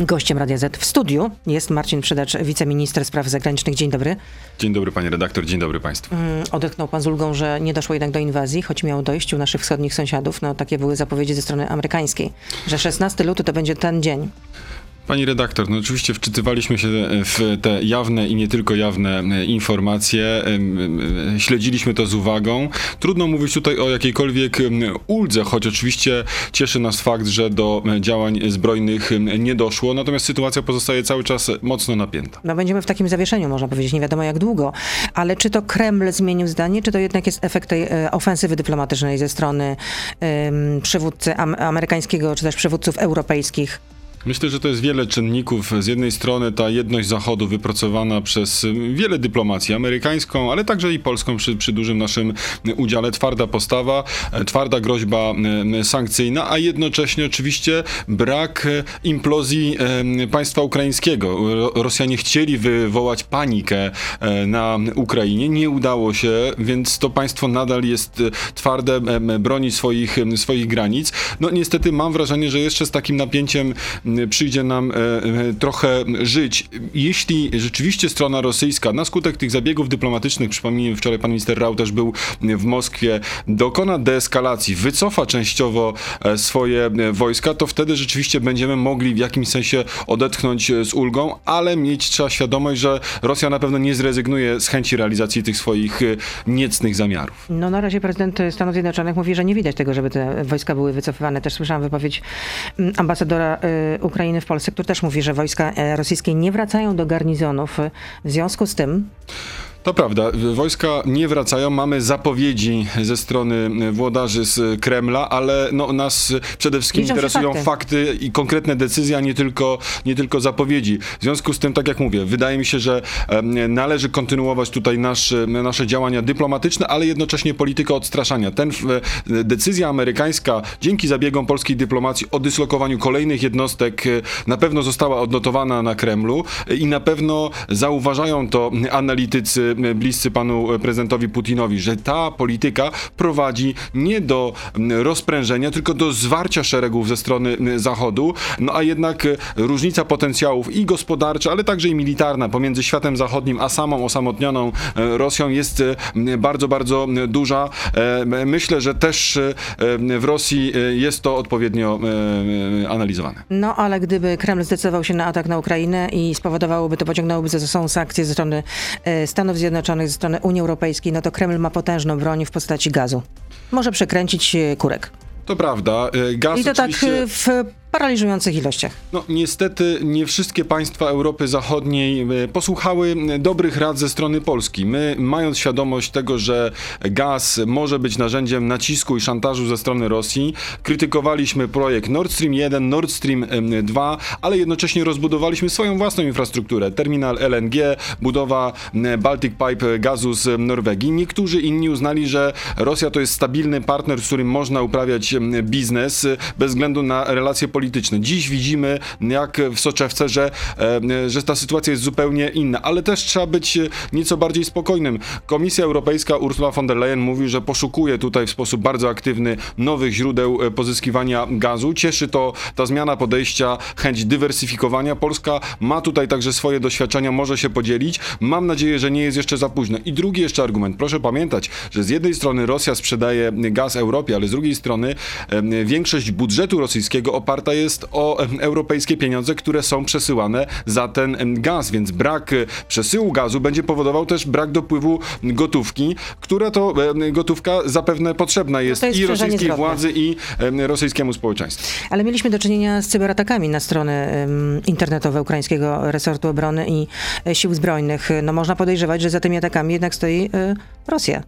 Gościem Radia Z w studiu jest Marcin Przydacz, wiceminister spraw zagranicznych. Dzień dobry. Dzień dobry panie redaktor, dzień dobry państwu. Mm, odetchnął pan z ulgą, że nie doszło jednak do inwazji, choć miało dojść u naszych wschodnich sąsiadów. No takie były zapowiedzi ze strony amerykańskiej, że 16 luty to będzie ten dzień. Pani redaktor, no oczywiście wczytywaliśmy się w te jawne i nie tylko jawne e, informacje, śledziliśmy to z uwagą. Trudno mówić tutaj o jakiejkolwiek uldze, choć oczywiście cieszy nas fakt, że do e, działań zbrojnych nie doszło, natomiast sytuacja pozostaje cały czas mocno napięta. No będziemy w takim zawieszeniu, można powiedzieć, nie wiadomo jak długo, ale czy to Kreml zmienił zdanie, czy to jednak jest efekt tej e, ofensywy dyplomatycznej ze strony um, przywódcy am amerykańskiego, czy też przywódców europejskich? Myślę, że to jest wiele czynników. Z jednej strony ta jedność Zachodu wypracowana przez wiele dyplomacji, amerykańską, ale także i polską przy, przy dużym naszym udziale, twarda postawa, twarda groźba sankcyjna, a jednocześnie oczywiście brak implozji państwa ukraińskiego. Rosjanie chcieli wywołać panikę e, na Ukrainie, nie udało się, więc to państwo nadal jest twarde, broni swoich, swoich granic. No niestety mam wrażenie, że jeszcze z takim napięciem przyjdzie nam e, e, trochę żyć. Jeśli rzeczywiście strona rosyjska na skutek tych zabiegów dyplomatycznych, przypomnijmy, wczoraj pan minister Rau też był w Moskwie, dokona deeskalacji, wycofa częściowo e, swoje wojska, to wtedy rzeczywiście będziemy mogli w jakimś sensie odetchnąć z ulgą, ale mieć trzeba świadomość, że Rosja na pewno nie zrezygnuje z chęci realizacji tych swoich niecnych zamiarów. No na razie prezydent Stanów Zjednoczonych mówi, że nie widać tego, żeby te wojska były wycofywane. Też słyszałam wypowiedź mm, ambasadora Ukrainy w Polsce, który też mówi, że wojska e, rosyjskie nie wracają do garnizonów. W związku z tym to prawda, wojska nie wracają, mamy zapowiedzi ze strony włodarzy z Kremla, ale no, nas przede wszystkim Liczą interesują fakty. fakty. i konkretne decyzje, a nie tylko, nie tylko zapowiedzi. W związku z tym, tak jak mówię, wydaje mi się, że należy kontynuować tutaj nasz, nasze działania dyplomatyczne, ale jednocześnie politykę odstraszania. Ten, decyzja amerykańska dzięki zabiegom polskiej dyplomacji o dyslokowaniu kolejnych jednostek e, na pewno została odnotowana na Kremlu i na pewno zauważają to analitycy bliscy panu prezydentowi Putinowi, że ta polityka prowadzi nie do rozprężenia, tylko do zwarcia szeregów ze strony Zachodu, no a jednak różnica potencjałów i gospodarcza, ale także i militarna pomiędzy światem zachodnim a samą osamotnioną e, Rosją jest e, bardzo, bardzo duża. E, myślę, że też w Rosji jest to odpowiednio analizowane. No ale gdyby Kreml zdecydował się na atak na Ukrainę i spowodowałoby to, pociągnęłoby za sobą sankcje ze strony Stanów Zjednoczonych, ze strony Unii Europejskiej, no to Kreml ma potężną broń w postaci gazu. Może przekręcić e, kurek. To prawda. E, gaz I to tak e, w paraliżujących ilościach. No niestety nie wszystkie państwa Europy Zachodniej e, posłuchały dobrych rad ze strony Polski. My, mając świadomość tego, że gaz może być narzędziem nacisku i szantażu ze strony Rosji, krytykowaliśmy projekt Nord Stream 1, Nord Stream 2, ale jednocześnie rozbudowaliśmy swoją własną infrastrukturę. Terminal LNG, budowa Baltic Pipe gazu z Norwegii. Niektórzy inni uznali, że Rosja to jest stabilny partner, z którym można uprawiać biznes bez względu na relacje polityczne Dziś widzimy, jak w soczewce, że, e, że ta sytuacja jest zupełnie inna, ale też trzeba być nieco bardziej spokojnym. Komisja Europejska Ursula von der Leyen mówi, że poszukuje tutaj w sposób bardzo aktywny nowych źródeł e, pozyskiwania gazu. Cieszy to ta zmiana podejścia, chęć dywersyfikowania. Polska ma tutaj także swoje doświadczenia, może się podzielić. Mam nadzieję, że nie jest jeszcze za późno. I drugi jeszcze argument. Proszę pamiętać, że z jednej strony Rosja sprzedaje gaz Europie, ale z drugiej strony większość budżetu rosyjskiego oparta jest o europejskie pieniądze, które są przesyłane za ten gaz, więc brak e, przesyłu gazu będzie powodował też brak dopływu gotówki, która to gotówka zapewne potrzebna jest, no jest i rosyjskiej władzy, i rosyjskiemu społeczeństwu. Ale mieliśmy do czynienia z cyberatakami na strony internetowe ukraińskiego resortu obrony i e, sił zbrojnych. No można podejrzewać, że za tymi atakami jednak stoi e, Rosja.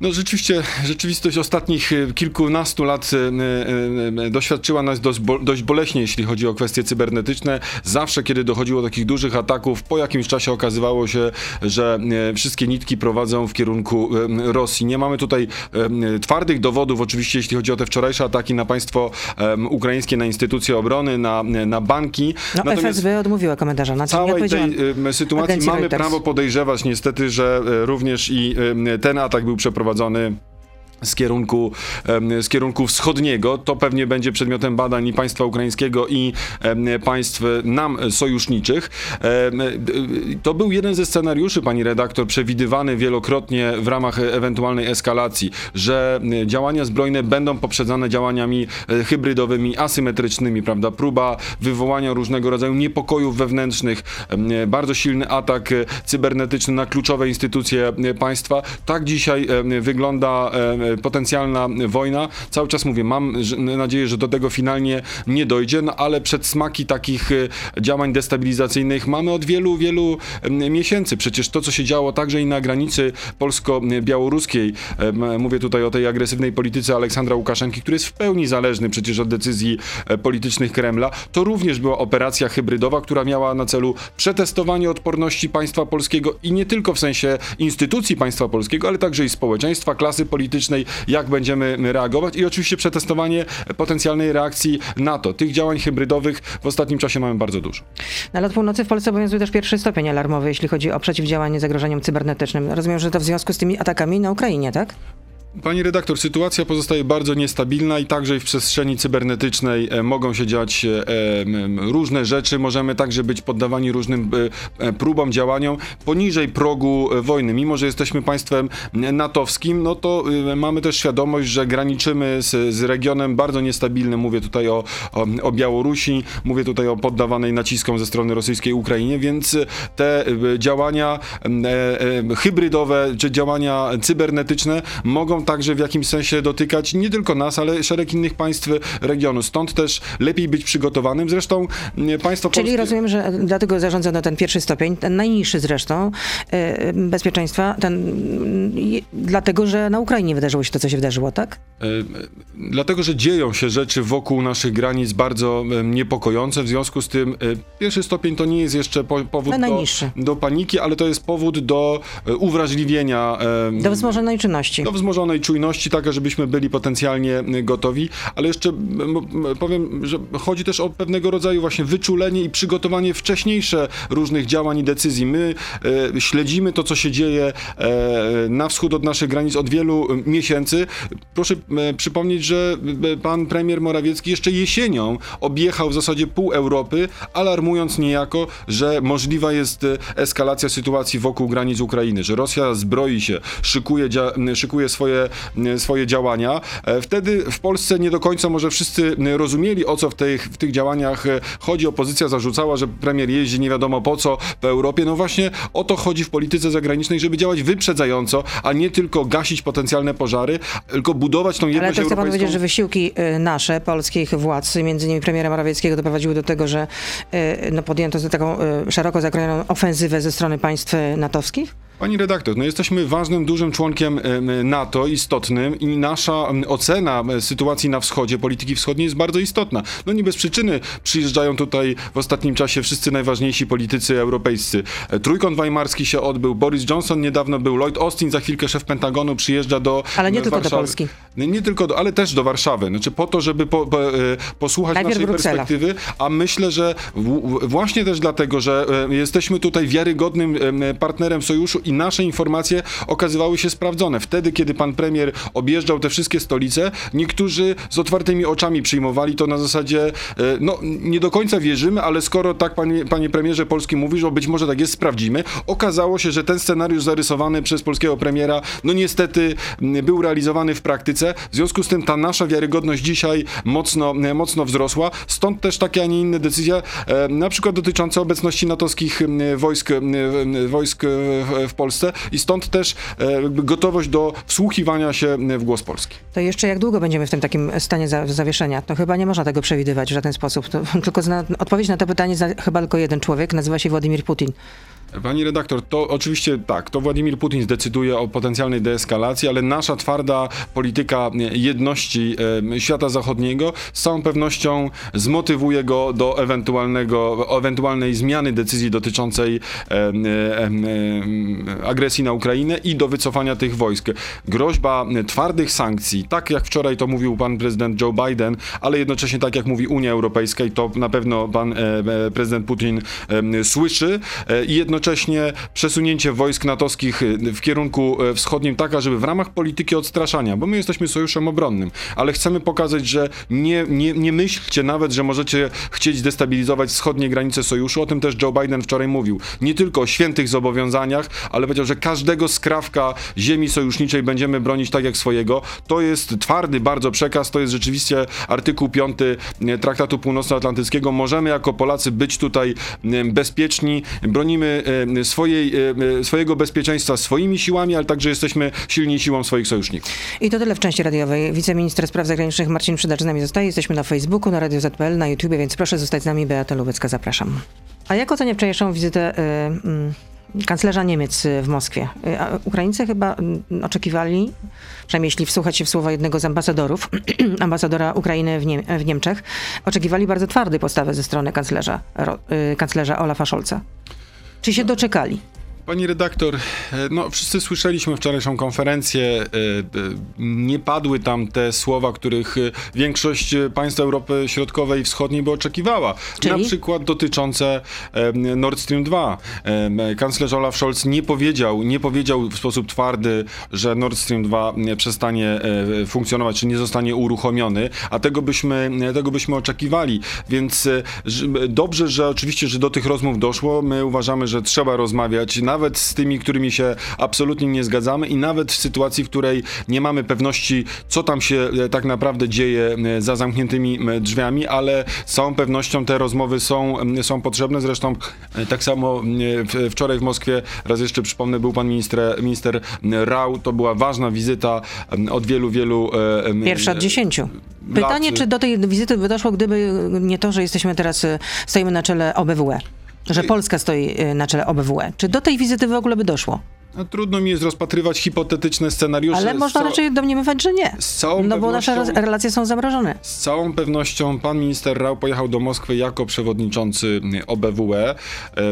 No rzeczywiście, rzeczywistość ostatnich e, kilkunastu lat e, e, doświadczyła nas dość, boleśnie, jeśli chodzi o kwestie cybernetyczne. Zawsze, kiedy dochodziło do takich dużych ataków, po jakimś czasie okazywało się, że wszystkie nitki prowadzą w kierunku Rosji. Nie mamy tutaj twardych dowodów, oczywiście, jeśli chodzi o te wczorajsze ataki na państwo ukraińskie, na instytucje obrony, na, na banki. No Natomiast FSB odmówiła komentarza. Na całej tej sytuacji mamy Reuters. prawo podejrzewać niestety, że również i ten atak był przeprowadzony przeprowadzony z kierunku, z kierunku wschodniego. To pewnie będzie przedmiotem badań i państwa ukraińskiego i państw nam sojuszniczych. Y, To był jeden ze scenariuszy, pani redaktor, przewidywany wielokrotnie w ramach ewentualnej eskalacji, że działania zbrojne będą poprzedzane działaniami e, hybrydowymi, asymetrycznymi, prawda? Próba wywołania różnego rodzaju niepokojów wewnętrznych, e, bardzo silny atak e, cybernetyczny na kluczowe instytucje e, państwa. Tak dzisiaj wygląda potencjalna wojna. Cały czas mówię, mam nadzieję, że do tego finalnie nie dojdzie, no ale przedsmaki takich e, działań destabilizacyjnych mamy od wielu, wielu miesięcy. Przecież to, co się działo także i na granicy polsko-białoruskiej, mówię tutaj o tej agresywnej polityce Aleksandra Łukaszenki, który jest w pełni zależny przecież od decyzji e, politycznych Kremla, to również była operacja hybrydowa, która miała na celu przetestowanie odporności państwa polskiego i nie tylko w sensie instytucji państwa polskiego, ale także i społeczeństwa, klasy politycznej, jak będziemy reagować i oczywiście przetestowanie potencjalnej reakcji NATO. Tych działań hybrydowych w ostatnim czasie mamy bardzo dużo. Na lot północy w Polsce obowiązuje też pierwszy stopień alarmowy, jeśli chodzi o przeciwdziałanie zagrożeniom cybernetycznym. Rozumiem, że to w związku z tymi atakami na Ukrainie, tak? Pani redaktor, sytuacja pozostaje bardzo niestabilna i także w przestrzeni cybernetycznej e, mogą się dziać e, różne rzeczy. Możemy także być poddawani różnym e, próbom, działaniom poniżej progu wojny. Mimo, że jesteśmy państwem natowskim, no to mamy też świadomość, że graniczymy z, z regionem bardzo niestabilnym. Mówię tutaj o, o, o Białorusi, mówię tutaj o poddawanej naciskom ze strony rosyjskiej Ukrainie, więc te działania hybrydowe czy działania cybernetyczne mogą także w jakimś sensie dotykać nie tylko nas, ale szereg innych państw regionu. Stąd też lepiej być przygotowanym. Zresztą m, państwo Czyli polskie... rozumiem, że dlatego zarządzono ten pierwszy stopień, ten najniższy zresztą, e, bezpieczeństwa, ten, dlatego, że na Ukrainie wydarzyło się to, co się wydarzyło, tak? E, Dlatego, że dzieją się rzeczy wokół naszych granic bardzo niepokojące, w związku z tym e, pierwszy stopień to nie jest jeszcze po, powód No, do, do paniki, ale to jest powód do uwrażliwienia. Do wzmożonej czynności. do wzmożonej czujności, tak żebyśmy byli potencjalnie gotowi, ale jeszcze powiem, że chodzi też o pewnego rodzaju właśnie wyczulenie i przygotowanie wcześniejsze różnych działań i decyzji. My e, śledzimy to, co się dzieje e, na wschód od naszych granic od wielu miesięcy. Proszę e, przypomnieć, że pan premier Morawiecki jeszcze jesienią objechał w zasadzie pół Europy, alarmując niejako, że możliwa jest e, eskalacja sytuacji wokół granic Ukrainy, że Rosja zbroi się, szykuje, szykuje swoje, swoje działania. E, Wtedy w Polsce nie do końca może wszyscy rozumieli, o co w tych, w tych działaniach e, chodzi. Opozycja zarzucała, że premier jeździ nie wiadomo po co po Europie. No właśnie o to chodzi w polityce zagranicznej, żeby działać wyprzedzająco, a nie tylko gasić potencjalne pożary, tylko budować tą Ale jedność to chcę pan europejską. powiedzieć, że wysiłki nasze, polskich władz, między innymi premiera Morawieckiego, doprowadziły do tego, że no, podjęto taką szeroko zakrojoną ofensywę ze strony państw natowskich? Pani redaktor, no jesteśmy ważnym, dużym członkiem em, NATO, istotnym i nasza ocena sytuacji na wschodzie, polityki wschodniej jest bardzo istotna. No nie bez przyczyny przyjeżdżają tutaj w ostatnim czasie wszyscy najważniejsi politycy europejscy. E, Trójkąt Weimarski się odbył, Boris Johnson niedawno był, Lloyd Austin, za chwilkę szef Pentagonu przyjeżdża do Ale nie do tylko do Warszawy. Polski. Nie, nie tylko, do, ale też do Warszawy. Znaczy po to, żeby po, po, e, posłuchać Najpierw naszej Bruksela. perspektywy, a myślę, że w, właśnie też dlatego, że e, jesteśmy tutaj wiarygodnym em, partnerem sojuszu i nasze informacje okazywały się sprawdzone. Wtedy, kiedy pan premier objeżdżał te wszystkie stolice, niektórzy z otwartymi oczami przyjmowali to na zasadzie, e, no nie do końca wierzymy, ale skoro tak panie, panie premierze Polski mówi, że być może tak jest, sprawdzimy. Okazało się, że ten scenariusz zarysowany przez polskiego premiera, no niestety był realizowany w praktyce. W związku z tym ta nasza wiarygodność dzisiaj mocno, e, mocno wzrosła. Stąd też takie, a nie inne decyzje, e, na przykład dotyczące obecności natowskich wojsk, wojsk w- Polsce i stąd też e, gotowość do wsłuchiwania się w głos Polski. To jeszcze jak długo będziemy w tym takim stanie za, zawieszenia? To chyba nie można tego przewidywać w żaden sposób. To, tylko zna, odpowiedź na to pytanie zna chyba tylko jeden człowiek, nazywa się Władimir Putin. Pani redaktor, to oczywiście tak, to Władimir Putin zdecyduje o potencjalnej deeskalacji, ale nasza twarda polityka jedności świata zachodniego z całą pewnością zmotywuje go do ewentualnego, ewentualnej zmiany decyzji dotyczącej agresji na Ukrainę i do wycofania tych wojsk. Groźba twardych sankcji, tak jak wczoraj to mówił pan prezydent Joe Biden, ale jednocześnie tak jak mówi Unia Europejska i to na pewno pan prezydent Putin słyszy e, i jednocześnie jednocześnie przesunięcie wojsk natowskich y, w kierunku e, wschodnim taka, żeby w ramach polityki odstraszania, bo my jesteśmy sojuszem obronnym, ale chcemy pokazać, że nie, nie, nie myślcie nawet, że możecie chcieć destabilizować wschodnie granice sojuszu. O tym też Joe Biden wczoraj mówił. Nie tylko o świętych zobowiązaniach, ale powiedział, że każdego skrawka ziemi sojuszniczej będziemy bronić tak jak swojego. To jest twardy bardzo przekaz, to jest rzeczywiście artykuł 5 Traktatu Północnoatlantyckiego. Możemy jako Polacy być tutaj bezpieczni, bronimy swojej, e, swojego bezpieczeństwa swoimi siłami, ale także jesteśmy silni siłą swoich sojuszników. I to tyle w części radiowej. Wiceminister Spraw Zagranicznych Marcin Przydacz z nami zostaje. Jesteśmy na Facebooku, na Radio ZPL, na YouTubie, więc proszę zostać z nami. Beata Lubecka, zapraszam. A jak ocenia wczorajszą wizytę y, y, kanclerza Niemiec w Moskwie? Y, Ukraińcy chyba y, oczekiwali, przynajmniej jeśli wsłuchać się w słowa jednego z ambasadorów, ambasadora Ukrainy w, Nie- w Niemczech, oczekiwali bardzo twardej postawy ze strony kanclerza, kanclerza Olafa Scholza. Czy się doczekali? Pani redaktor, e, no wszyscy słyszeliśmy wczorajszą konferencję. e, e, Nie padły tam te słowa, których większość państw Europy Środkowej i Wschodniej by oczekiwała. Czyli? Na przykład dotyczące Nord Stream 2. E, Kanclerz Olaf Scholz nie powiedział, nie powiedział w sposób twardy, że Nord Stream 2 nie przestanie funkcjonować, czy nie zostanie uruchomiony, a tego byśmy, tego byśmy oczekiwali. Więc dobrze, że oczywiście, że do tych rozmów doszło. My uważamy, że trzeba rozmawiać nawet z tymi, którymi się absolutnie nie zgadzamy i nawet w sytuacji, w której nie mamy pewności, co tam się e, tak naprawdę dzieje e, za zamkniętymi drzwiami, ale z całą pewnością te rozmowy są, są potrzebne. Zresztą e, tak samo wczoraj w Moskwie, raz jeszcze przypomnę, był pan minister, minister Rau. To była ważna wizyta od wielu, wielu Pierwsza od dziesięciu. Pytanie, czy do tej wizyty by doszło, gdyby nie to, że jesteśmy teraz, stoimy na czele OBWE, że Polska stoi y, na czele OBWE. Czy do tej wizyty w ogóle by doszło? No, trudno mi jest rozpatrywać hipotetyczne scenariusze. Ale można cał- raczej domniemywać, że nie. Z całą No bo nasze relacje są zamrożone. Z całą pewnością pan minister Rau pojechał do Moskwy jako przewodniczący OBWE.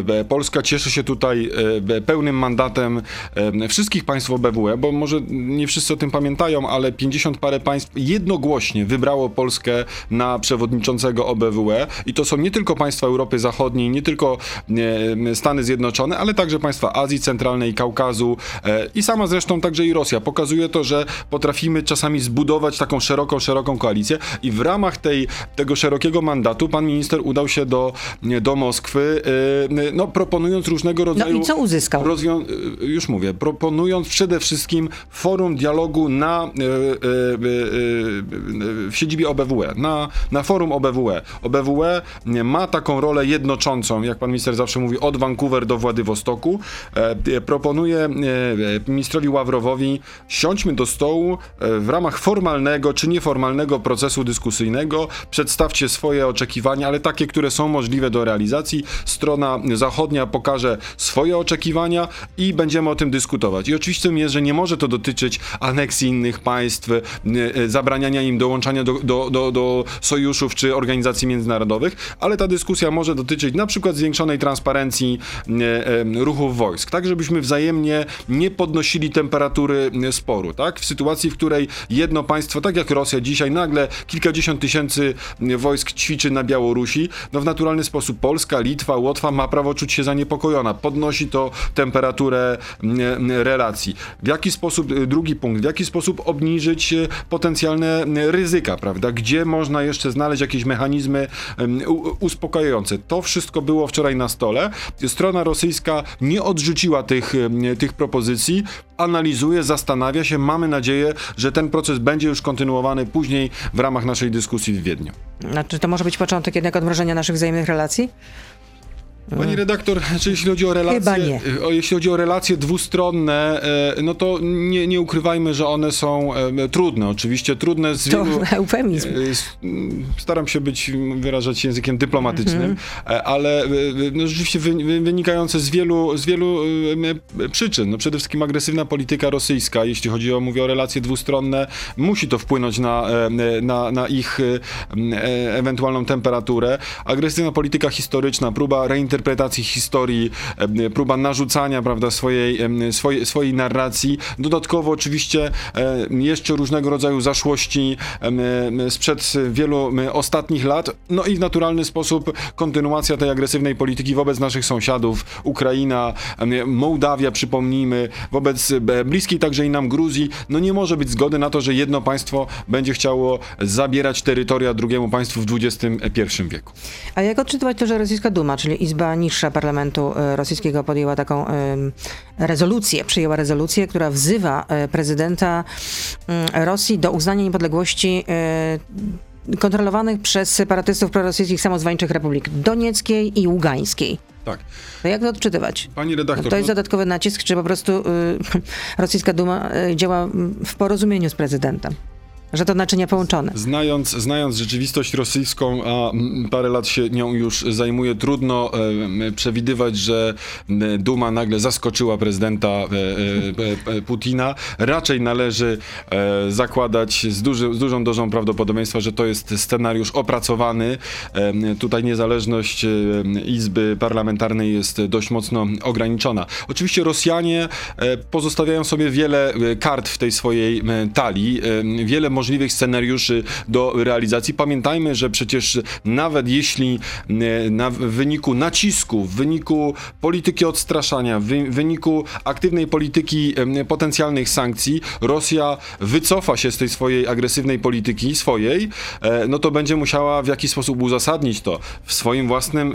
E, Polska cieszy się tutaj e, pełnym mandatem e, wszystkich państw OBWE, bo może nie wszyscy o tym pamiętają, ale 50 parę państw jednogłośnie wybrało Polskę na przewodniczącego OBWE i to są nie tylko państwa Europy Zachodniej, nie tylko e, Stany Zjednoczone, ale także państwa Azji Centralnej i Kaukazu e, i sama zresztą także i Rosja. Pokazuje to, że potrafimy czasami zbudować taką szeroką, szeroką koalicję i w ramach tej, tego szerokiego mandatu pan minister udał się do, do Moskwy, e, no proponując różnego No rodzaju... i co uzyskał? Rozwią- y, już mówię, proponując przede wszystkim forum dialogu na, w siedzibie OBWE, na, na forum OBWE. OBWE ma taką rolę jednoczącą, jak pan minister zawsze mówi, od Vancouver do Władywostoku. E, e, Proponuje e, e, ministrowi Ławrowowi, siądźmy do stołu e, w ramach formalnego czy nieformalnego procesu dyskusyjnego, przedstawcie swoje oczekiwania, ale takie, które są możliwe do realizacji. Strona zachodnia pokaże swoje oczekiwania i będziemy o tym dyskutować. I oczywistym jest, że nie może to dotyczyć aneksji innych państw, zabraniania im dołączania do, do, do, do sojuszów czy organizacji międzynarodowych, ale ta dyskusja może dotyczyć na przykład zwiększonej transparencji ruchów wojsk, tak żebyśmy wzajemnie nie podnosili temperatury sporu, tak? W sytuacji, w której jedno państwo, tak jak Rosja dzisiaj, nagle kilkadziesiąt tysięcy wojsk ćwiczy na Białorusi, no w naturalny sposób Polska, Litwa, Łotwa ma prawo czuć się zaniepokojona. Podnosi to temperaturę m, m, relacji. W jaki sposób, y, drugi punkt, w jaki sposób obniżyć y, potencjalne m, ryzyka, prawda? Gdzie można jeszcze znaleźć jakieś mechanizmy uspokajające. To wszystko było wczoraj na stole. Strona rosyjska nie odrzuciła tych, tych propozycji, analizuje, zastanawia się. Mamy nadzieję, że ten proces będzie już kontynuowany później w ramach naszej dyskusji w Wiedniu. Znaczy, to może być początek jednak odmrożenia naszych wzajemnych relacji? Pani redaktor, czy jeśli chodzi o relacje, o, jeśli chodzi o relacje dwustronne, e, no to nie, nie ukrywajmy, że one są e, trudne. Oczywiście trudne z To wielu... eufemizm. e, Staram się być, wyrażać językiem dyplomatycznym, Mhm. e, ale no, rzeczywiście wy, wy, wynikające z wielu, z wielu przyczyn. No, przede wszystkim agresywna polityka rosyjska, jeśli chodzi o, mówię o relacje dwustronne, musi to wpłynąć na, na, na ich ewentualną temperaturę. Agresywna polityka historyczna, próba reintegracji interpretacji historii, próba narzucania, prawda, swojej, swojej, swojej narracji. Dodatkowo oczywiście jeszcze różnego rodzaju zaszłości sprzed wielu ostatnich lat, no i w naturalny sposób kontynuacja tej agresywnej polityki wobec naszych sąsiadów, Ukraina, Mołdawia, przypomnijmy, wobec e, bliskiej także i nam Gruzji, no nie może być zgody na to, że jedno państwo będzie chciało zabierać terytoria drugiemu państwu w XXI wieku. A jak odczytywać to, że rosyjska Duma, czyli Izba Niższa Parlamentu e, Rosyjskiego podjęła taką rezolucję, przyjęła rezolucję, która wzywa e, prezydenta mm, Rosji do uznania niepodległości e, kontrolowanych przez separatystów prorosyjskich samozwańczych republik Donieckiej i Ługańskiej. Tak. To jak to odczytywać? Pani redaktor, To jest dodatkowy nacisk, czy po prostu y, rosyjska Duma działa w porozumieniu z prezydentem? Że to naczynia połączone. Znając, znając rzeczywistość rosyjską, a parę lat się nią już zajmuje, trudno e, przewidywać, że Duma nagle zaskoczyła prezydenta e, e, Putina. Raczej należy zakładać z, duży, z dużą dozą prawdopodobieństwa, że to jest scenariusz opracowany. Tutaj niezależność Izby Parlamentarnej jest dość mocno ograniczona. Oczywiście Rosjanie pozostawiają sobie wiele kart w tej swojej talii, wiele możliwych scenariuszy do realizacji. Pamiętajmy, że przecież nawet jeśli e, na, w wyniku nacisku, w wyniku polityki odstraszania, w wy- wyniku aktywnej polityki potencjalnych sankcji, Rosja wycofa się z tej swojej agresywnej polityki, swojej, e, no to będzie musiała w jakiś sposób uzasadnić to swoim własnym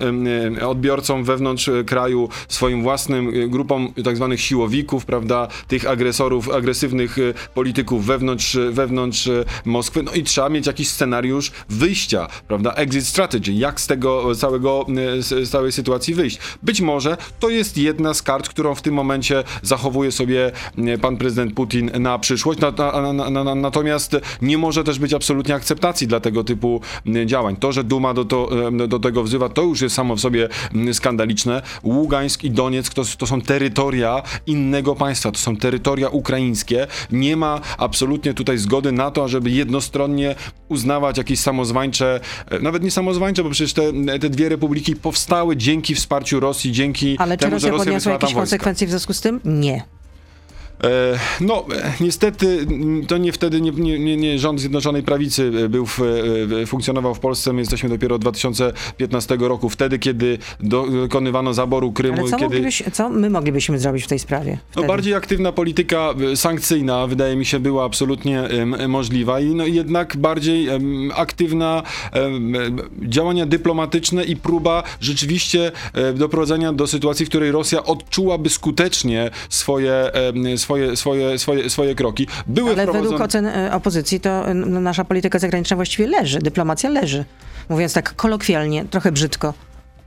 e, odbiorcom wewnątrz kraju, swoim własnym grupom tak zwanych siłowików, prawda, tych agresorów, agresywnych polityków wewnątrz, wewnątrz Moskwy, no i trzeba mieć jakiś scenariusz wyjścia, prawda, exit strategy, jak z tego całego, z całej sytuacji wyjść. Być może to jest jedna z kart, którą w tym momencie zachowuje sobie e, pan prezydent Putin na przyszłość, na, na, na, na, na, natomiast nie może też być absolutnie akceptacji dla tego typu e, działań. To, że Duma do, to, e, do tego wzywa, to już jest samo w sobie skandaliczne. Ługańsk i Donieck to, to są terytoria innego państwa, to są terytoria ukraińskie. Nie ma absolutnie tutaj zgody na to, ażeby jednostronnie uznawać jakieś samozwańcze, e, nawet nie samozwańcze, bo przecież te, te dwie republiki powstały dzięki wsparciu Rosji, dzięki Ale czy temu, Rosja że Rosja podniosła jakieś konsekwencje w związku z tym? Nie. E, No, niestety to nie wtedy nie, nie, nie, rząd Zjednoczonej Prawicy e, był w, e, funkcjonował w Polsce. My jesteśmy dopiero od 2015 roku, wtedy, kiedy dokonywano zaboru Krymu. Ale co, kiedy... moglibyś, co my moglibyśmy zrobić w tej sprawie? No, bardziej aktywna polityka sankcyjna, wydaje mi się, była absolutnie możliwa i no, jednak bardziej aktywna działania dyplomatyczne i próba rzeczywiście doprowadzenia do sytuacji, w której Rosja odczułaby skutecznie swoje, em, swoje, swoje, swoje, swoje kroki. Były Ale według wprowadzone... ocen e, opozycji to e, nasza polityka zagraniczna właściwie leży, dyplomacja leży. Mówiąc tak kolokwialnie, trochę brzydko.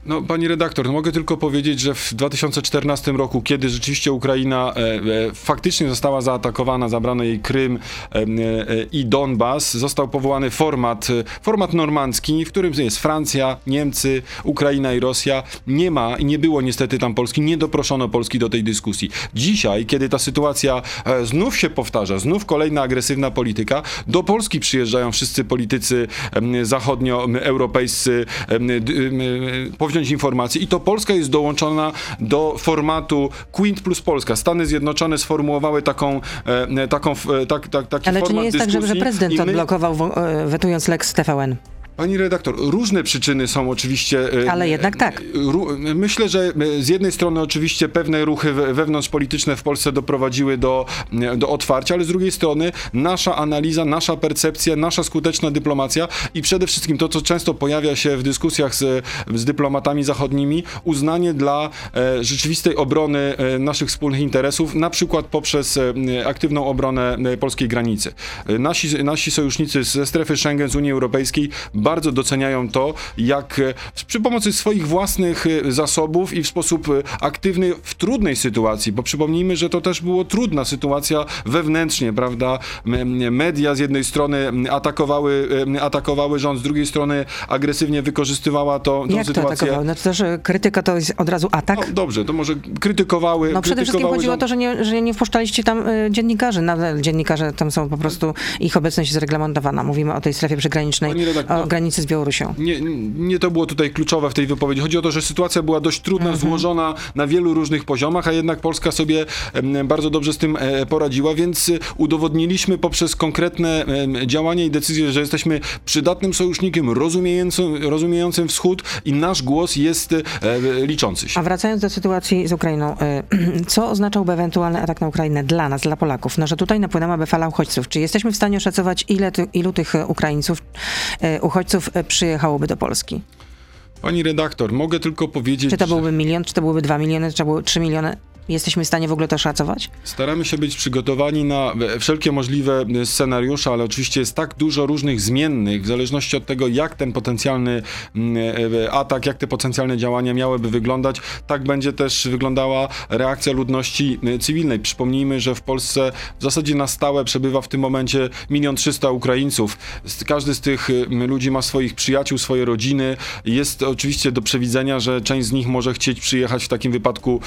No, pani redaktor, no mogę tylko powiedzieć, że w 2014 roku, kiedy rzeczywiście Ukraina e, e, faktycznie została zaatakowana, zabrano jej Krym e, e, i Donbas, został powołany format, e, format normandzki, w którym jest Francja, Niemcy, Ukraina i Rosja. Nie ma i nie było niestety tam Polski, nie doproszono Polski do tej dyskusji. Dzisiaj, kiedy ta sytuacja e, znów się powtarza, znów kolejna agresywna polityka, do Polski przyjeżdżają wszyscy politycy zachodnioeuropejscy e, powziąć informacje i to Polska jest dołączona do formatu Quint plus Polska. Stany Zjednoczone sformułowały taką, e, taką e, tak, tak, taki Ale czy nie jest tak, że, że dyskusji prezydent my- odblokował, e, wetując Lex TVN? Pani redaktor, różne przyczyny są oczywiście. e, Ale jednak tak. Ró- Myślę, że e, z jednej strony oczywiście pewne ruchy we- wewnątrzpolityczne w Polsce doprowadziły do, e, do otwarcia, ale z drugiej strony nasza analiza, nasza percepcja, nasza skuteczna dyplomacja i przede wszystkim to, co często pojawia się w dyskusjach z, z dyplomatami zachodnimi, uznanie dla e, rzeczywistej obrony e, naszych wspólnych interesów, na przykład poprzez e, aktywną obronę e, polskiej granicy. E, Nasi, nasi sojusznicy ze strefy Schengen, z Unii Europejskiej bardzo doceniają to, jak e, przy pomocy swoich własnych e, zasobów i w sposób e, aktywny w trudnej sytuacji, bo przypomnijmy, że to też była trudna sytuacja wewnętrznie, prawda? Media z jednej strony atakowały, atakowały rząd, z drugiej strony agresywnie wykorzystywała to, tą Jak to sytuację. No to też e, krytyka to jest od razu atak? No, dobrze, to może krytykowały. No przede wszystkim krytykowały chodziło o rząd- to, że nie, że nie wpuszczaliście tam y, dziennikarzy. Nadal dziennikarze tam są po prostu, ich obecność jest reglamentowana. Mówimy o tej strefie przygranicznej, redaktor, o granicy z Białorusią. Nie, nie to było tutaj kluczowe w tej wypowiedzi. Chodzi o to, że sytuacja była dość trudna, Mhm. złożona na wielu różnych poziomach, a jednak Polska sobie bardzo dobrze z tym e, poradziła, więc e, udowodniliśmy poprzez konkretne działania i decyzje, że jesteśmy przydatnym sojusznikiem, rozumiejącym, rozumiejącym wschód i nasz głos jest e, liczący się. A wracając do sytuacji z Ukrainą, co oznaczałby ewentualny atak na Ukrainę dla nas, dla Polaków? No, że tutaj napłynęłaby fala uchodźców. Czy jesteśmy w stanie oszacować, ile ty, ilu tych Ukraińców, y, uchodźców e, przyjechałoby do Polski? Pani redaktor, mogę tylko powiedzieć, Czy to byłby milion, czy to byłyby dwa miliony, czy to były trzy miliony? Jesteśmy w stanie w ogóle to szacować? staramy się być przygotowani na e, wszelkie możliwe e, scenariusze, ale oczywiście jest tak dużo różnych zmiennych, w zależności od tego, jak ten potencjalny mm, e, atak, jak te potencjalne działania miałyby wyglądać, tak będzie też wyglądała reakcja ludności e, cywilnej. Przypomnijmy, że w Polsce w zasadzie na stałe przebywa w tym momencie milion trzysta Ukraińców. Każdy z tych e, ludzi ma swoich przyjaciół, swoje rodziny. Jest oczywiście do przewidzenia, że część z nich może chcieć przyjechać w takim wypadku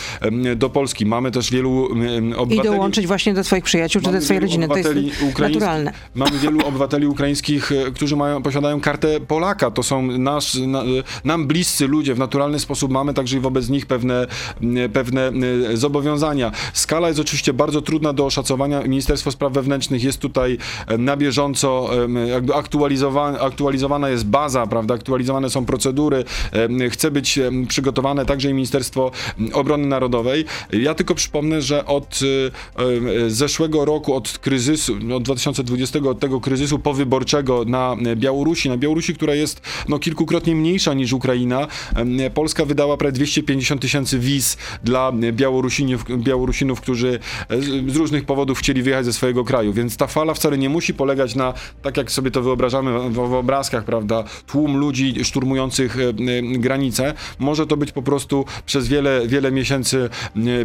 do Polski. Mamy też wielu em, I obywateli... dołączyć właśnie do swoich przyjaciół, czy do swojej rodziny. To jest obywateli naturalne. Mamy wielu obywateli ukraińskich, e, którzy mają, posiadają kartę Polaka. To są nasz, na, e, nam bliscy ludzie. W naturalny sposób mamy także i wobec nich pewne, m, pewne e, zobowiązania. Skala jest oczywiście bardzo trudna do oszacowania. Ministerstwo Spraw Wewnętrznych jest tutaj e, na bieżąco jakby aktualizowana, aktualizowana jest baza, prawda? Aktualizowane są procedury. Chce być przygotowane także i Ministerstwo Obrony Narodowej. Ja tylko przypomnę, że od e, e, zeszłego roku, od kryzysu, no, od 2020, od tego kryzysu powyborczego na Białorusi, na Białorusi, która jest no, kilkukrotnie mniejsza niż Ukraina, Polska wydała prawie 250 tysięcy wiz dla Białorusinów, Białorusinów, którzy e, z różnych powodów chcieli wyjechać ze swojego kraju. Więc ta fala wcale nie musi polegać na, tak jak sobie to wyobrażamy w, w obrazkach, prawda, tłum ludzi szturmujących e, granice. Może to być po prostu przez wiele, wiele miesięcy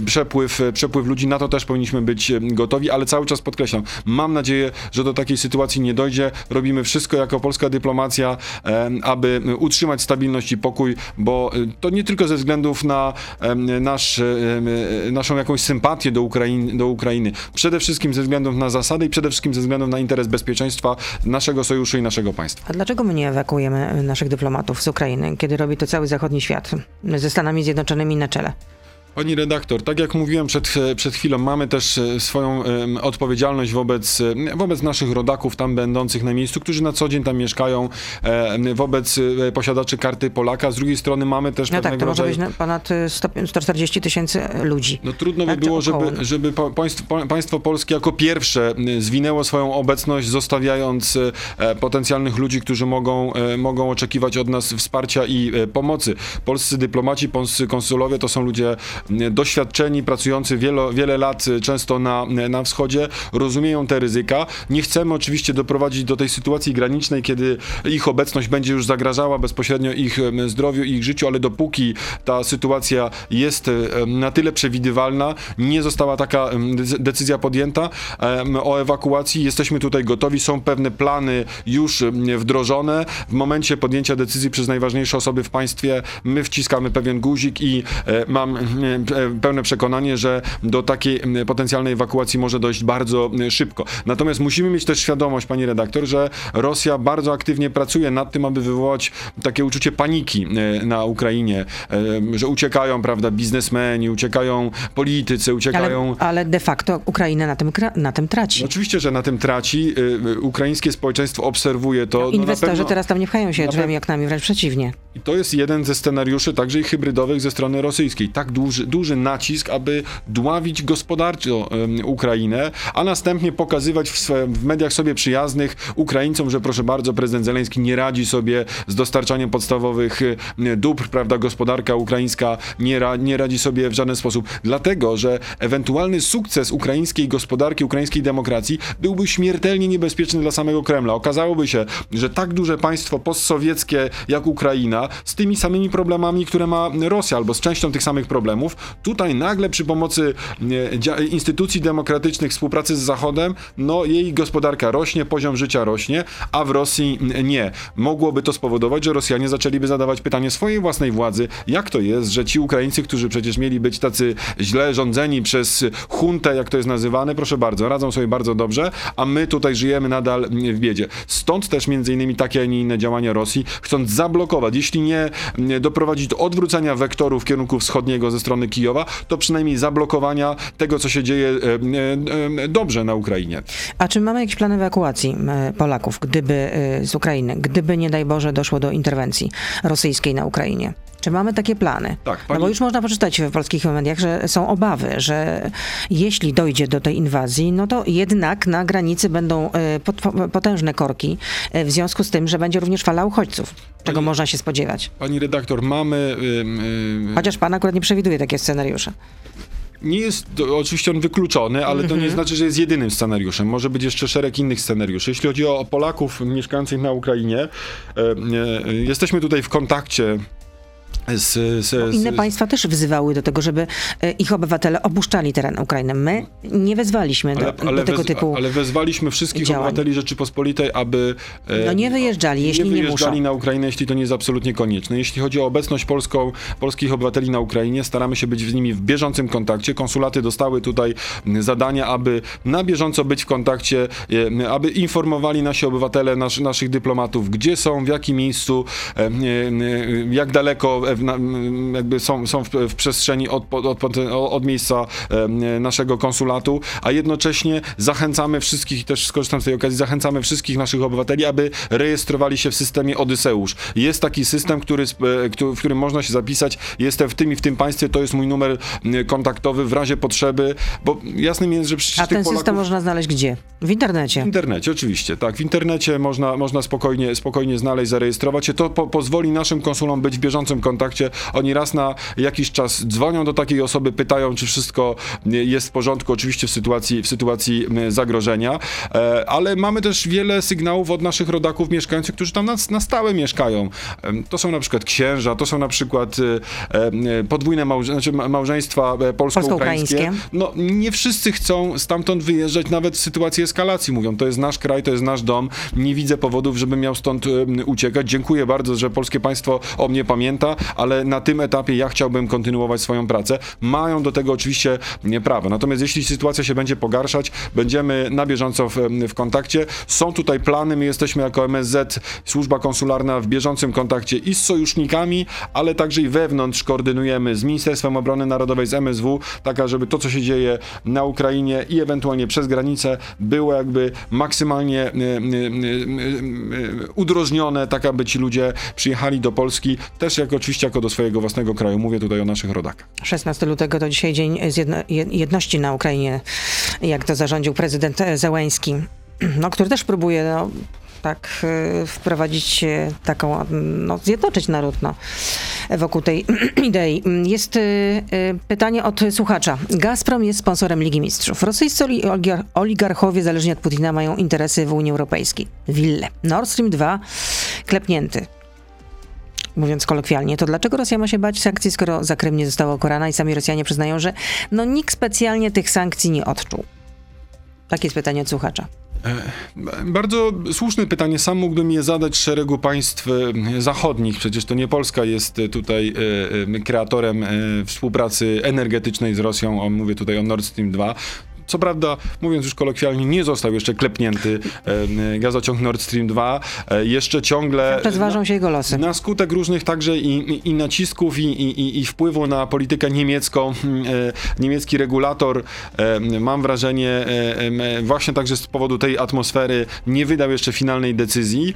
przepływ, przepływ ludzi. Na to też powinniśmy być e, gotowi, ale cały czas podkreślam, mam nadzieję, że do takiej sytuacji nie dojdzie. Robimy wszystko jako polska dyplomacja, e, aby utrzymać stabilność i pokój, bo e, to nie tylko ze względów na nasz, naszą jakąś sympatię do, Ukrain, do Ukrainy, przede wszystkim ze względów na zasady i przede wszystkim ze względów na interes bezpieczeństwa naszego sojuszu i naszego państwa. A dlaczego my nie ewakuujemy naszych dyplomatów z Ukrainy, kiedy robi to cały zachodni świat, ze Stanami Zjednoczonymi na czele? Pani redaktor, tak jak mówiłem przed, przed chwilą, mamy też e, swoją em, odpowiedzialność wobec, e, wobec naszych rodaków tam będących na miejscu, którzy na co dzień tam mieszkają, e, wobec e, posiadaczy karty Polaka. Z drugiej strony mamy też No tak, to może rodzaju... być na- ponad y, 100 140 tysięcy ludzi. No trudno by Tak, czy było, żeby, żeby pa- państwo, pa- państwo polskie jako pierwsze zwinęło swoją obecność, zostawiając e, potencjalnych ludzi, którzy mogą, e, mogą oczekiwać od nas wsparcia i e, pomocy. Polscy dyplomaci, polscy konsulowie to są ludzie doświadczeni, pracujący wielo, wiele lat, y, często na, na wschodzie, rozumieją te ryzyka. Nie chcemy oczywiście doprowadzić do tej sytuacji granicznej, kiedy ich obecność będzie już zagrażała bezpośrednio ich em, zdrowiu i ich życiu, ale dopóki ta sytuacja jest na tyle przewidywalna, nie została taka decyzja podjęta o ewakuacji, jesteśmy tutaj gotowi, są pewne plany już wdrożone. W momencie podjęcia decyzji przez najważniejsze osoby w państwie, my wciskamy pewien guzik i mam e, pełne przekonanie, że do takiej potencjalnej ewakuacji może dojść bardzo szybko. Natomiast musimy mieć też świadomość, pani redaktor, że Rosja bardzo aktywnie pracuje nad tym, aby wywołać takie uczucie paniki e, na Ukrainie, e, że uciekają, prawda, biznesmeni, uciekają politycy, Ale, uciekają... ale de facto Ukraina na tym, na tym traci. No Oczywiście, że na tym traci. Ukraińskie społeczeństwo obserwuje to. No, Inwestorzy pewno- teraz tam nie pchają się drzwiami, pe- oknami, wręcz przeciwnie. I to jest jeden ze scenariuszy, także i hybrydowych ze strony rosyjskiej. Tak duży, duży nacisk, aby dławić gospodarczo Ukrainę, a następnie pokazywać w, swe, w mediach sobie przyjaznych Ukraińcom, że proszę bardzo, prezydent Zeleński nie radzi sobie z dostarczaniem podstawowych dóbr, prawda, gospodarka ukraińska nie, ra, nie radzi sobie w żaden sposób. Dlatego, że ewentualny sukces ukraińskiej gospodarki, ukraińskiej demokracji byłby śmiertelnie niebezpieczny dla samego Kremla. Okazałoby się, że tak duże państwo postsowieckie jak Ukraina z tymi samymi problemami, które ma Rosja, albo z częścią tych samych problemów. Tutaj nagle przy pomocy e, instytucji demokratycznych, współpracy z Zachodem, no jej gospodarka rośnie, poziom życia rośnie, a w Rosji nie. Mogłoby to spowodować, że Rosjanie zaczęliby zadawać pytanie swojej własnej władzy, jak to jest, że ci Ukraińcy, którzy przecież mieli być tacy źle rządzeni przez huntę, jak to jest nazywane, proszę bardzo, radzą sobie bardzo dobrze, a my tutaj żyjemy nadal w biedzie. Stąd też między innymi takie, a nie inne działania Rosji, chcąc zablokować, jeśli nie doprowadzić do odwrócenia wektoru w kierunku wschodniego ze strony Kijowa, to przynajmniej zablokowania tego, co się dzieje e, e, dobrze na Ukrainie. A czy mamy jakiś plan ewakuacji Polaków, gdyby z Ukrainy, gdyby nie daj Boże doszło do interwencji rosyjskiej na Ukrainie? Czy mamy takie plany? Tak, pani... No bo już można poczytać w polskich mediach, że są obawy, że jeśli dojdzie do tej inwazji, no to jednak na granicy będą e, potężne korki e, w związku z tym, że będzie również fala uchodźców. Czego pani, można się spodziewać? Pani redaktor, mamy... Yy, Chociaż pan akurat nie przewiduje takie scenariusze. Nie jest oczywiście on wykluczony, ale to nie mhm. znaczy, że jest jedynym scenariuszem. Może być jeszcze szereg innych scenariuszy. Jeśli chodzi o Polaków mieszkających na Ukrainie, e, e, jesteśmy tutaj w kontakcie z, z, inne z, państwa też wzywały do tego, żeby e, ich obywatele opuszczali teren Ukrainy. My nie wezwaliśmy do, ale do tego wez, typu Ale wezwaliśmy wszystkich działań. obywateli Rzeczypospolitej, aby e, no nie wyjeżdżali, jeśli nie, wyjeżdżali nie na Ukrainę, jeśli to nie jest absolutnie konieczne. Jeśli chodzi o obecność polską, polskich obywateli na Ukrainie, staramy się być z nimi w bieżącym kontakcie. Konsulaty dostały tutaj zadania, aby na bieżąco być w kontakcie, e, aby informowali nasi obywatele, nas, naszych dyplomatów, gdzie są, w jakim miejscu, jak daleko jakby są, są w, w przestrzeni od, od, od, od, miejsca naszego konsulatu, a jednocześnie zachęcamy wszystkich, też skorzystam z tej okazji, zachęcamy wszystkich naszych obywateli, aby rejestrowali się w systemie Odyseusz. Jest taki system, który, w którym można się zapisać, jestem w tym i w tym państwie, to jest mój numer kontaktowy w razie potrzeby, bo jasnym jest, że przecież A ten Polaków... system można znaleźć gdzie? W internecie? W internecie, oczywiście, tak. W internecie można, można spokojnie, spokojnie znaleźć, zarejestrować się. To po, pozwoli naszym konsulom być w bieżącym kontakcie oni raz na jakiś czas dzwonią do takiej osoby, pytają, czy wszystko jest w porządku, oczywiście w sytuacji, w sytuacji zagrożenia, e, ale mamy też wiele sygnałów od naszych rodaków mieszkających, którzy tam na, na stałe mieszkają. To są na przykład księża, to są na przykład e, e, podwójne małże znaczy małżeństwa polsko-ukraińskie. No, nie wszyscy chcą stamtąd wyjeżdżać, nawet w sytuacji eskalacji. Mówią, to jest nasz kraj, to jest nasz dom, nie widzę powodów, żeby miał stąd uciekać. Dziękuję bardzo, że polskie państwo o mnie pamięta, ale na tym etapie ja chciałbym kontynuować swoją pracę. Mają do tego oczywiście prawo. Natomiast jeśli sytuacja się będzie pogarszać, będziemy na bieżąco w, w kontakcie. Są tutaj plany, my jesteśmy jako MSZ, służba konsularna w bieżącym kontakcie i z sojusznikami, ale także i wewnątrz koordynujemy z Ministerstwem Obrony Narodowej, z MSW, taka, żeby to, co się dzieje na Ukrainie i ewentualnie przez granicę, było jakby maksymalnie y, udrożnione, tak aby ci ludzie przyjechali do Polski, też jako oczywiście jako do swojego własnego kraju. Mówię tutaj o naszych rodakach. 16 lutego to dzisiaj dzień jedności na Ukrainie, jak to zarządził prezydent Zełański, no, który też próbuje no, tak y, wprowadzić taką, no, zjednoczyć naród no, wokół tej idei. Jest y, y, pytanie od słuchacza. Gazprom jest sponsorem Ligi Mistrzów. Rosyjscy oligarchowie, zależnie od Putina, mają interesy w Unii Europejskiej. Wille. Nord Stream 2 klepnięty mówiąc kolokwialnie, to dlaczego Rosja ma się bać sankcji, skoro za Krym nie została ukarana i sami Rosjanie przyznają, że no nikt specjalnie tych sankcji nie odczuł? Takie jest pytanie od słuchacza. E, bardzo słuszne pytanie. Sam mógłbym je zadać szeregu państw e, zachodnich. Przecież to nie Polska jest tutaj e, kreatorem współpracy energetycznej z Rosją. Mówię tutaj o Nord Stream 2. Co prawda, mówiąc już kolokwialnie, nie został jeszcze klepnięty e, gazociąg Nord Stream 2. E, jeszcze ciągle... Zważą się jego losy. Na skutek różnych także i, i nacisków, i, i, i, wpływu na politykę niemiecką, e, niemiecki regulator, mam wrażenie, właśnie także z powodu tej atmosfery nie wydał jeszcze finalnej decyzji.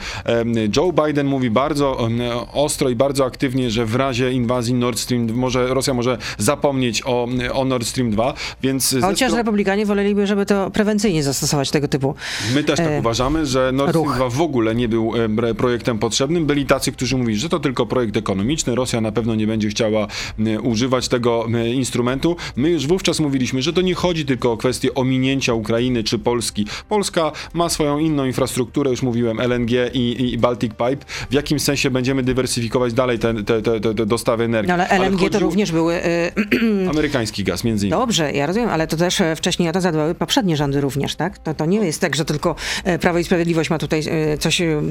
Joe Biden mówi bardzo ostro i bardzo aktywnie, że w razie inwazji Nord Stream może, Rosja może zapomnieć o, o Nord Stream 2, więc... Chociaż Republikanie Rosjanie woleliby, żeby to prewencyjnie zastosować tego typu. My też tak e, uważamy, że Nord Stream ruch. 2 w ogóle nie był e, projektem potrzebnym. Byli tacy, którzy mówili, że to tylko projekt ekonomiczny. Rosja na pewno nie będzie chciała e, używać tego e, instrumentu. My już wówczas mówiliśmy, że to nie chodzi tylko o kwestię ominięcia Ukrainy czy Polski. Polska ma swoją inną infrastrukturę, już mówiłem, LNG i, i Baltic Pipe. W jakim sensie będziemy dywersyfikować dalej te, te, te, te dostawy energii? No ale LNG to również były... y, Amerykański gaz, między innymi. Dobrze, ja rozumiem, ale to też e, wcześniej to zadbały poprzednie rządy również, tak? To, to nie jest tak, że tylko e, Prawo i Sprawiedliwość ma tutaj e, coś, e,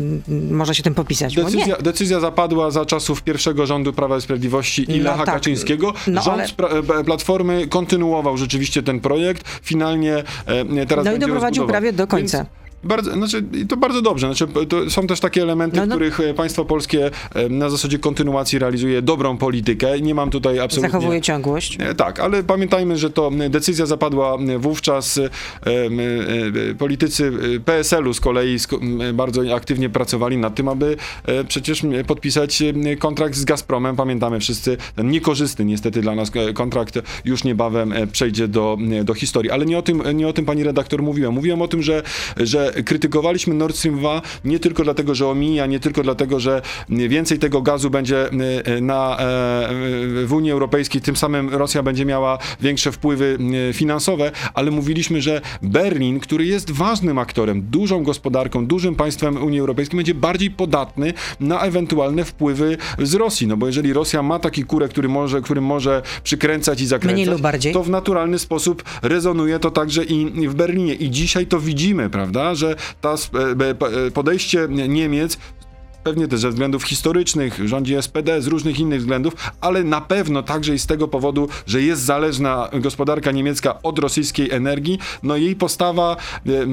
może się tym popisać. Decyzja, decyzja zapadła za czasów pierwszego rządu Prawa i Sprawiedliwości i No Lecha tak. Kaczyńskiego. No Rząd ale- Platformy kontynuował rzeczywiście ten projekt. Finalnie e, teraz No i doprowadził prawie do końca. Więc Bardzo, znaczy, to bardzo dobrze. Znaczy, to są też takie elementy, No, w no. których e, państwo polskie na zasadzie kontynuacji realizuje dobrą politykę. Nie mam tutaj absolutnie... Zachowuje ciągłość. E, Tak, ale pamiętajmy, że to decyzja zapadła wówczas. e, Politycy PSL-u z kolei bardzo aktywnie pracowali nad tym, aby przecież podpisać kontrakt z Gazpromem. Pamiętamy wszyscy, ten niekorzystny niestety dla nas kontrakt już niebawem przejdzie do, do historii. Ale nie o tym, nie o tym pani redaktor mówiłem. Mówiłem o tym, że, że krytykowaliśmy Nord Stream 2 nie tylko dlatego, że omija, nie tylko dlatego, że więcej tego gazu będzie e, na, e, w Unii Europejskiej, tym samym Rosja będzie miała większe wpływy e, finansowe, ale mówiliśmy, że Berlin, który jest ważnym aktorem, dużą gospodarką, dużym państwem Unii Europejskiej, będzie bardziej podatny na ewentualne wpływy z Rosji. No bo jeżeli Rosja ma taki kurek, który może, którym może przykręcać i zakręcać, to w naturalny sposób rezonuje to także i w Berlinie. I dzisiaj to widzimy, prawda, że ta e, e, podejście Niemiec Pewnie też ze względów historycznych, rządzi SPD, z różnych innych względów, ale na pewno także i z tego powodu, że jest zależna gospodarka niemiecka od rosyjskiej energii, no jej postawa,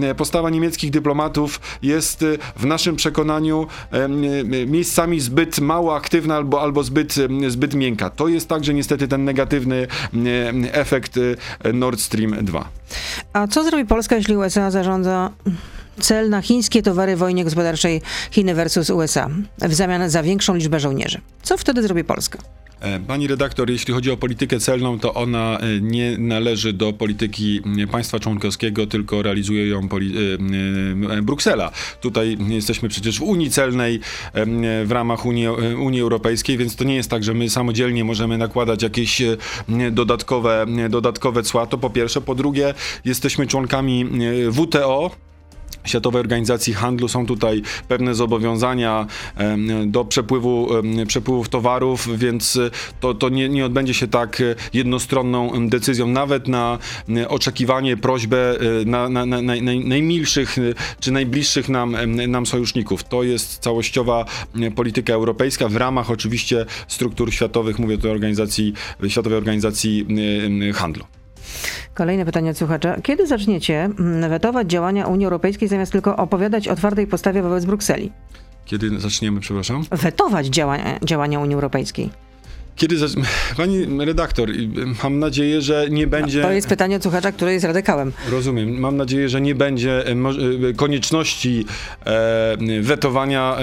e, postawa niemieckich dyplomatów jest w naszym przekonaniu miejscami zbyt mało aktywna albo, albo zbyt, zbyt miękka. To jest także niestety ten negatywny efekt Nord Stream 2. A co zrobi Polska, jeśli USA zarządza cel na chińskie towary wojnie gospodarczej Chiny versus USA w zamian za większą liczbę żołnierzy? Co wtedy zrobi Polska? E, Pani redaktor, jeśli chodzi o politykę celną, to ona e, nie należy do polityki państwa członkowskiego, tylko realizuje ją e, Bruksela. Tutaj jesteśmy przecież w Unii Celnej w ramach Unii, Unii Europejskiej, więc to nie jest tak, że my samodzielnie możemy nakładać jakieś dodatkowe, dodatkowe cła. To po pierwsze. Po drugie, jesteśmy członkami WTO, Światowej Organizacji Handlu są tutaj pewne zobowiązania do przepływu, przepływów towarów, więc e, to, to nie, nie odbędzie się tak e, jednostronną decyzją, nawet na e, oczekiwanie, prośbę na, na, na, naj, najmilszych czy najbliższych nam, nam sojuszników. To jest całościowa polityka europejska w ramach oczywiście struktur światowych, mówię tu o organizacji, Światowej Organizacji Handlu. Kolejne pytanie od słuchacza. Kiedy zaczniecie mm, wetować działania Unii Europejskiej zamiast tylko opowiadać o twardej postawie wobec Brukseli? Kiedy zaczniemy, przepraszam? Wetować działania, działania Unii Europejskiej. Kiedy zac- Pani redaktor, mam nadzieję, że nie będzie. To jest pytanie od słuchacza, który jest radykałem. Rozumiem. Mam nadzieję, że nie będzie e, e, konieczności e, wetowania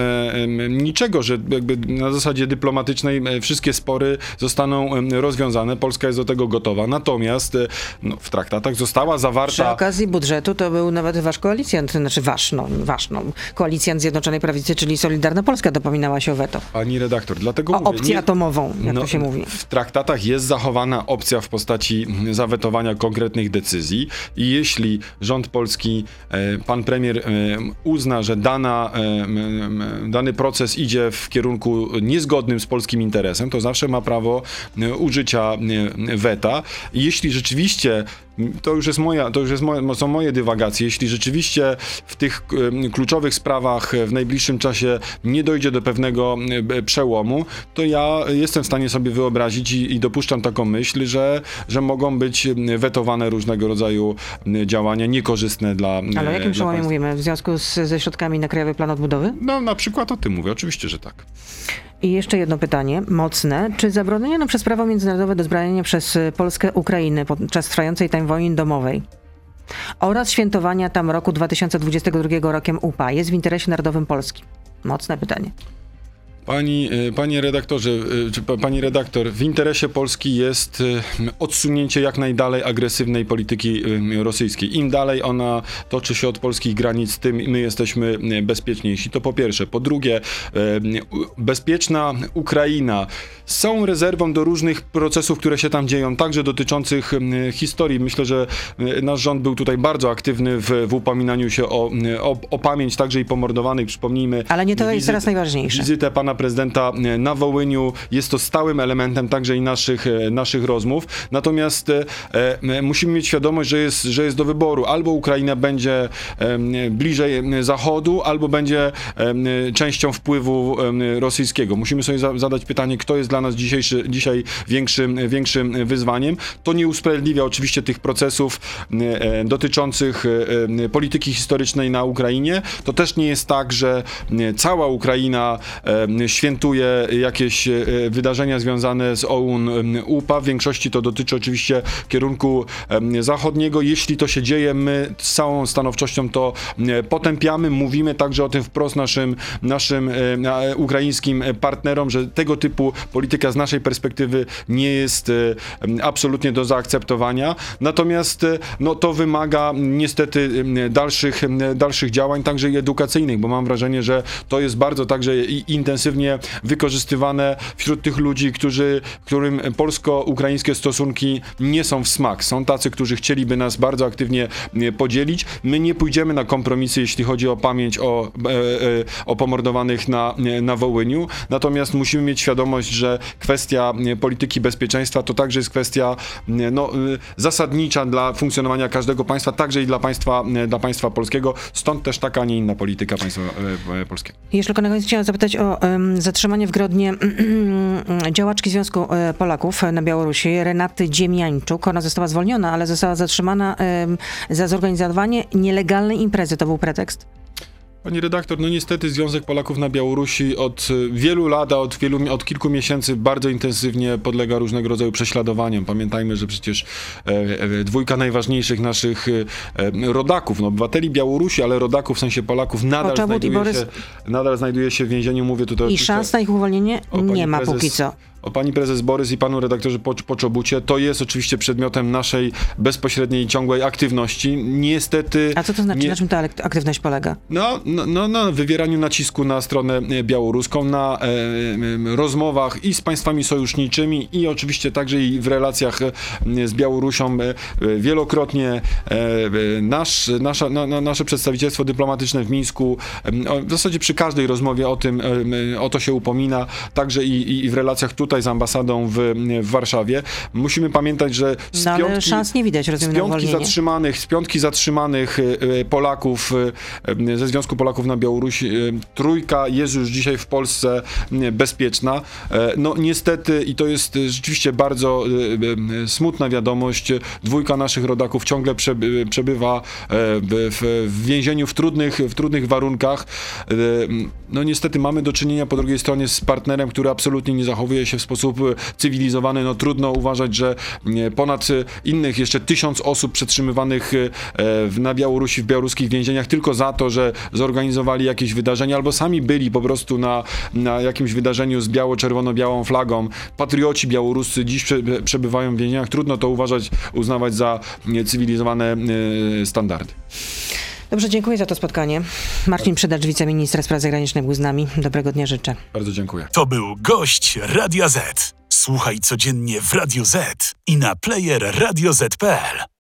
niczego, że jakby na zasadzie dyplomatycznej wszystkie spory zostaną rozwiązane. Polska jest do tego gotowa. Natomiast no, w traktatach została Przy zawarta. okazji budżetu to był nawet wasz koalicjant, znaczy wasz, no, wasz, no, koalicjant Zjednoczonej Prawicy, czyli Solidarna Polska dopominała się o weto. Pani redaktor, dlatego O mówię, opcję nie- atomową, No, to się mówi. W traktatach jest zachowana opcja w postaci zawetowania konkretnych decyzji i jeśli rząd polski, e, pan premier e, uzna, że dana, e, dany proces idzie w kierunku niezgodnym z polskim interesem, to zawsze ma prawo użycia weta. Jeśli rzeczywiście to już jest moja, to już jest moje, są moje dywagacje. Jeśli rzeczywiście w tych kluczowych sprawach w najbliższym czasie nie dojdzie do pewnego e, przełomu, to ja jestem w stanie sobie wyobrazić i, i dopuszczam taką myśl, że, że mogą być wetowane różnego rodzaju działania niekorzystne dla Ale o e, jakim przełomie mówimy? W związku z, ze środkami na Krajowy Plan Odbudowy? No na przykład o tym mówię, oczywiście, że tak. I jeszcze jedno pytanie, mocne. Czy zabroniono przez prawo międzynarodowe dozbrajanie przez y, Polskę Ukrainy podczas trwającej tam wojny domowej oraz świętowania tam roku 2022 rokiem UPA jest w interesie narodowym Polski? Mocne pytanie. Pani, e, panie redaktorze, e, czy pa- pani redaktor, w interesie Polski jest e, odsunięcie jak najdalej agresywnej polityki rosyjskiej. Im dalej ona toczy się od polskich granic, tym my jesteśmy bezpieczniejsi. To po pierwsze. Po drugie, bezpieczna Ukraina z całą rezerwą do różnych procesów, które się tam dzieją, także dotyczących historii. Myślę, że nasz rząd był tutaj bardzo aktywny w, w upominaniu się o, o, o pamięć także i pomordowanych. Przypomnijmy. Ale nie to jest teraz najważniejsze. Wizytę pana prezydenta e, na Wołyniu jest to stałym elementem także i naszych, e, naszych rozmów. Natomiast e, musimy mieć świadomość, że jest, że jest do wyboru. Albo Ukraina będzie bliżej Zachodu, albo będzie częścią wpływu rosyjskiego. Musimy sobie za, zadać pytanie, kto jest dla nas dzisiejszy, dzisiaj większym, większym wyzwaniem. To nie usprawiedliwia oczywiście tych procesów dotyczących polityki historycznej na Ukrainie. To też nie jest tak, że cała Ukraina świętuje jakieś e, wydarzenia związane z OUN UPA. W większości to dotyczy oczywiście kierunku zachodniego. Jeśli to się dzieje, my z całą stanowczością to potępiamy. Mówimy także o tym wprost naszym, naszym e, e, ukraińskim partnerom, że tego typu polityka z naszej perspektywy nie jest absolutnie do zaakceptowania. Natomiast no, to wymaga niestety dalszych, dalszych działań, także i edukacyjnych, bo mam wrażenie, że to jest bardzo także i- intensywnie wykorzystywane wśród tych ludzi, którzy, którym polsko-ukraińskie stosunki nie są w smak. Są tacy, którzy chcieliby nas bardzo aktywnie m, podzielić. My nie pójdziemy na kompromisy, jeśli chodzi o pamięć o, e, e, o pomordowanych na, na Wołyniu. Natomiast musimy mieć świadomość, że kwestia e, polityki bezpieczeństwa to także jest kwestia e, no, e, zasadnicza dla funkcjonowania każdego państwa, także i dla państwa, e, dla państwa polskiego. Stąd też taka, a nie inna polityka państwa e, e, polskiego. Jeszcze tylko na koniec chciałam zapytać o em, zatrzymanie w Grodnie działaczki Związku e, Polaków na Białorusi, Renaty Dziemiańczuk. Ona została zwolniona, ale została zatrzymana za zorganizowanie nielegalnej imprezy. To był pretekst? Pani redaktor, no niestety Związek Polaków na Białorusi od e, wielu lat, od, wielu, od kilku miesięcy bardzo intensywnie podlega różnego rodzaju prześladowaniom. Pamiętajmy, że przecież e, e, dwójka najważniejszych naszych e, e, rodaków, no obywateli Białorusi, ale rodaków w sensie Polaków nadal, znajduje Borys- się, nadal znajduje się w więzieniu. Mówię tutaj I szans na ich uwolnienie o nie ma prezes- póki co. O pani prezes Borys i panu redaktorze Pocz- Poczobucie. To jest oczywiście przedmiotem naszej bezpośredniej i ciągłej aktywności. Niestety... A co to znaczy? nie- Na czym ta ak- aktywność polega? no, no, no, no, wywieraniu nacisku na stronę e, białoruską, na e, e, rozmowach i z państwami sojuszniczymi i oczywiście także i w relacjach e, z Białorusią. E, wielokrotnie nasz, nasza, na, na, nasze przedstawicielstwo dyplomatyczne w Mińsku w zasadzie przy każdej rozmowie o tym, o to się upomina, także i- i w relacjach tutaj z ambasadą w, w Warszawie. Musimy pamiętać, że z No piątki- szans nie widać, z rozumiem, na piątki zatrzymanych, z piątki zatrzymanych e, e, Polaków e, ze Związku Polaków na Białorusi, trójka jest już dzisiaj w Polsce bezpieczna. No niestety, i to jest rzeczywiście bardzo smutna wiadomość, dwójka naszych rodaków ciągle przeby- przebywa w, więzieniu w trudnych, w trudnych warunkach. No niestety mamy do czynienia po drugiej stronie z partnerem, który absolutnie nie zachowuje się w sposób e, cywilizowany. No trudno uważać, że e, ponad e, innych jeszcze tysiąc osób przetrzymywanych na Białorusi, w białoruskich więzieniach tylko za to, że zorganizowali jakieś wydarzenie albo sami byli po prostu na, na jakimś wydarzeniu z biało-czerwono-białą flagą. Patrioci białoruscy dziś prze, przebywają w więzieniach. Trudno to uważać, uznawać za cywilizowane standardy. Dobrze, dziękuję za to spotkanie. Marcin Przydacz, wiceminister spraw zagranicznych był z nami. Dobrego dnia życzę. Bardzo dziękuję. To był gość Radia Z. Słuchaj codziennie w Radio Z i na player radioz.pl.